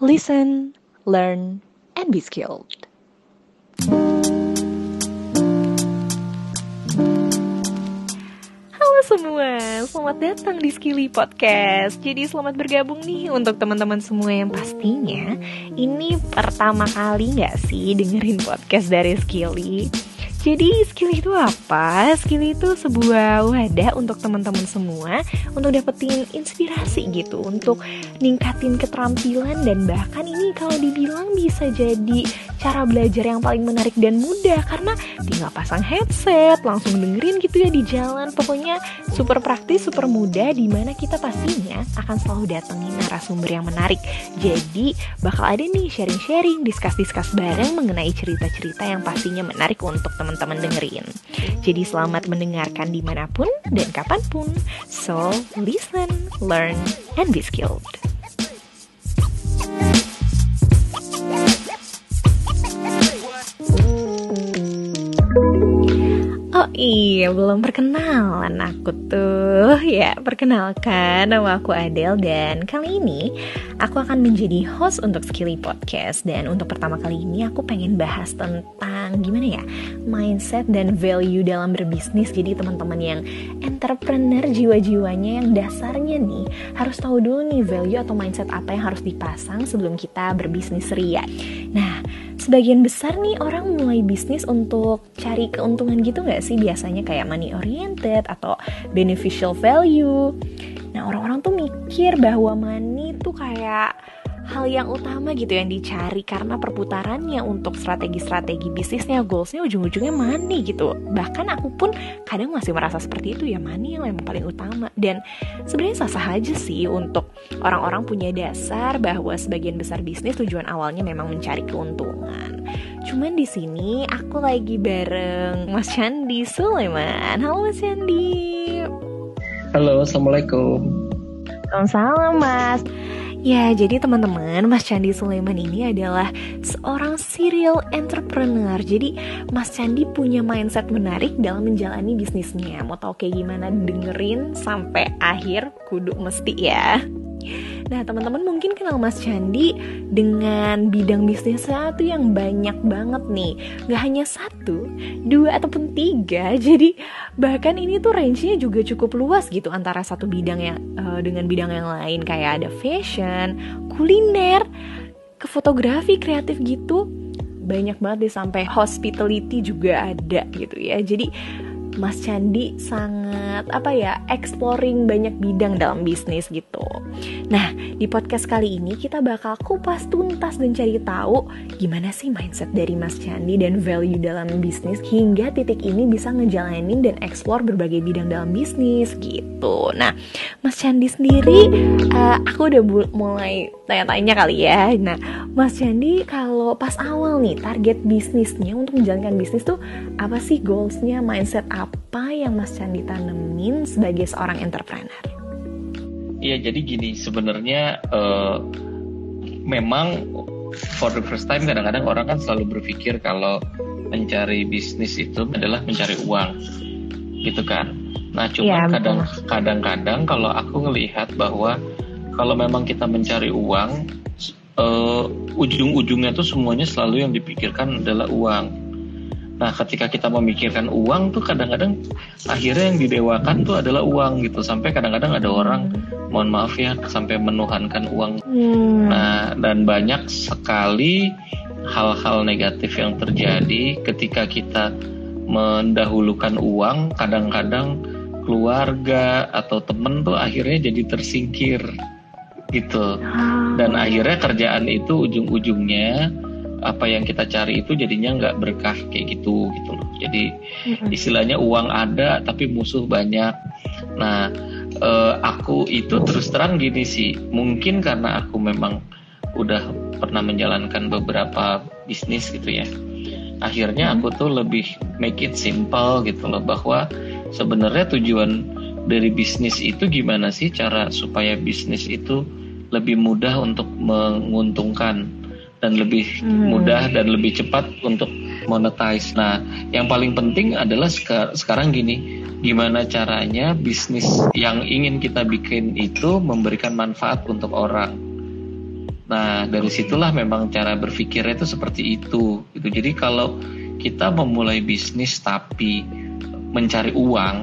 listen, learn, and be skilled. Halo semua, selamat datang di Skilly Podcast. Jadi selamat bergabung nih untuk teman-teman semua yang pastinya ini pertama kali nggak sih dengerin podcast dari Skilly. Jadi skill itu apa? Skill itu sebuah wadah untuk teman-teman semua untuk dapetin inspirasi gitu, untuk ningkatin keterampilan dan bahkan ini kalau dibilang bisa jadi cara belajar yang paling menarik dan mudah karena tinggal pasang headset, langsung dengerin gitu ya di jalan. Pokoknya super praktis, super mudah di mana kita pastinya akan selalu datengin narasumber yang menarik. Jadi bakal ada nih sharing-sharing, diskus-diskus bareng mengenai cerita-cerita yang pastinya menarik untuk teman teman-teman dengerin. Jadi selamat mendengarkan di mana pun dan kapan pun. So, listen, learn, and be skilled. Iya, belum perkenalan aku tuh. Ya, perkenalkan nama aku Adele dan kali ini aku akan menjadi host untuk Skilly Podcast dan untuk pertama kali ini aku pengen bahas tentang gimana ya, mindset dan value dalam berbisnis. Jadi teman-teman yang entrepreneur jiwa-jiwanya yang dasarnya nih harus tahu dulu nih value atau mindset apa yang harus dipasang sebelum kita berbisnis ria. Nah, sebagian besar nih orang mulai bisnis untuk cari keuntungan gitu nggak sih biasanya kayak money oriented atau beneficial value. Nah orang-orang tuh mikir bahwa money tuh kayak hal yang utama gitu yang dicari karena perputarannya untuk strategi-strategi bisnisnya goalsnya ujung-ujungnya money gitu. Bahkan aku pun kadang masih merasa seperti itu ya money yang memang paling utama. Dan sebenarnya sah-sah aja sih untuk orang-orang punya dasar bahwa sebagian besar bisnis tujuan awalnya memang mencari keuntungan. Cuman di sini aku lagi bareng Mas Chandi Sulaiman. Halo Mas Chandi halo assalamualaikum. Salam Mas Ya, jadi teman-teman, Mas Candi Sulaiman ini adalah seorang serial entrepreneur. Jadi, Mas Candi punya mindset menarik dalam menjalani bisnisnya. Mau tahu kayak gimana? Dengerin sampai akhir, kudu mesti ya. Nah teman-teman mungkin kenal Mas Candi dengan bidang bisnisnya tuh yang banyak banget nih. Gak hanya satu, dua ataupun tiga. Jadi bahkan ini tuh range-nya juga cukup luas gitu Antara satu bidang yang uh, dengan bidang yang lain. Kayak ada fashion, kuliner, ke fotografi kreatif gitu. Banyak banget deh sampai hospitality juga ada gitu ya. Jadi Mas Candi sangat apa ya exploring banyak bidang dalam bisnis gitu. Nah di podcast kali ini kita bakal kupas tuntas dan cari tahu gimana sih mindset dari Mas Candi dan value dalam bisnis hingga titik ini bisa ngejalanin dan explore berbagai bidang dalam bisnis gitu. Nah Mas Candi sendiri uh, aku udah mulai tanya-tanya kali ya. Nah Mas Candi kalau pas awal nih target bisnisnya untuk menjalankan bisnis tuh apa sih goalsnya mindset apa yang Mas Candi tanemin sebagai seorang entrepreneur? Iya, jadi gini, sebenarnya uh, memang for the first time kadang-kadang orang kan selalu berpikir kalau mencari bisnis itu adalah mencari uang, gitu kan? Nah, cuma ya, kadang kadang-kadang kalau aku ngelihat bahwa kalau memang kita mencari uang, uh, ujung-ujungnya tuh semuanya selalu yang dipikirkan adalah uang Nah, ketika kita memikirkan uang tuh kadang-kadang akhirnya yang didewakan tuh adalah uang gitu. Sampai kadang-kadang ada orang, mohon maaf ya, sampai menuhankan uang. Hmm. Nah, dan banyak sekali hal-hal negatif yang terjadi ketika kita mendahulukan uang. Kadang-kadang keluarga atau temen tuh akhirnya jadi tersingkir gitu. Ah. Dan akhirnya kerjaan itu ujung-ujungnya apa yang kita cari itu jadinya nggak berkah kayak gitu gitu loh. Jadi istilahnya uang ada tapi musuh banyak. Nah eh, aku itu terus terang gini sih. Mungkin karena aku memang udah pernah menjalankan beberapa bisnis gitu ya. Akhirnya aku tuh lebih make it simple gitu loh bahwa sebenarnya tujuan dari bisnis itu gimana sih cara supaya bisnis itu lebih mudah untuk menguntungkan dan lebih hmm. mudah dan lebih cepat untuk monetize. Nah, yang paling penting adalah sekarang gini, gimana caranya bisnis yang ingin kita bikin itu memberikan manfaat untuk orang. Nah, dari situlah memang cara berpikirnya itu seperti itu. Gitu. Jadi kalau kita memulai bisnis tapi mencari uang,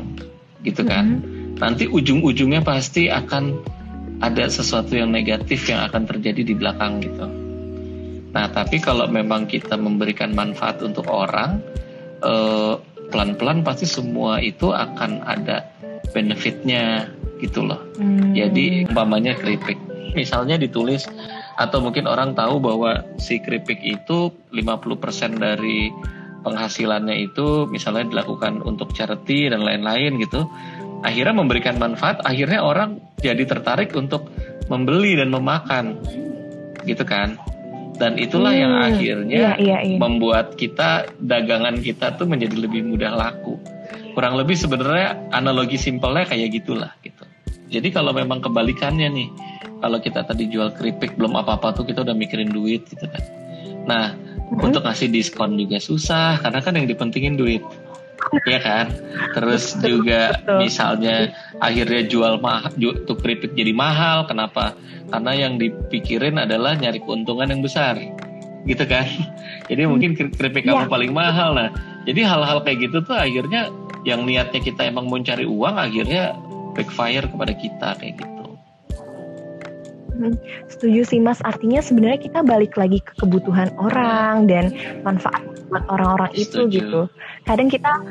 gitu kan, mm-hmm. nanti ujung-ujungnya pasti akan ada sesuatu yang negatif yang akan terjadi di belakang gitu. Nah, tapi kalau memang kita memberikan manfaat untuk orang, eh, pelan-pelan pasti semua itu akan ada benefitnya gitu loh. Hmm. Jadi umpamanya keripik, misalnya ditulis atau mungkin orang tahu bahwa si keripik itu 50% dari penghasilannya itu misalnya dilakukan untuk charity dan lain-lain gitu. Akhirnya memberikan manfaat, akhirnya orang jadi tertarik untuk membeli dan memakan. Gitu kan? dan itulah hmm, yang akhirnya iya, iya, iya. membuat kita dagangan kita tuh menjadi lebih mudah laku kurang lebih sebenarnya analogi simpelnya kayak gitulah gitu jadi kalau memang kebalikannya nih kalau kita tadi jual keripik belum apa-apa tuh kita udah mikirin duit gitu kan nah hmm. untuk ngasih diskon juga susah karena kan yang dipentingin duit ya kan? Terus juga misalnya akhirnya jual mahal tuh keripik jadi mahal. Kenapa? Karena yang dipikirin adalah nyari keuntungan yang besar. Gitu kan? Jadi mungkin keripik kamu ya. paling mahal. Nah jadi hal-hal kayak gitu tuh akhirnya yang niatnya kita emang mau cari uang akhirnya backfire kepada kita kayak gitu Hmm, setuju sih Mas, artinya sebenarnya kita balik lagi ke kebutuhan orang dan manfaat buat orang-orang itu gitu. Kadang kita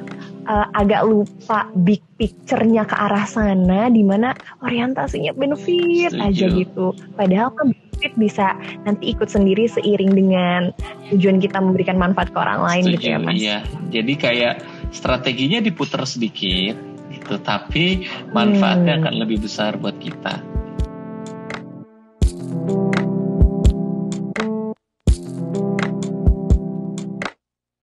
uh, agak lupa big picture-nya ke arah sana di mana orientasinya benefit Setuju. aja gitu. Padahal kan benefit bisa nanti ikut sendiri seiring dengan tujuan kita memberikan manfaat ke orang lain Setuju, gitu ya Mas. Iya. Jadi kayak strateginya diputar sedikit gitu, tapi manfaatnya hmm. akan lebih besar buat kita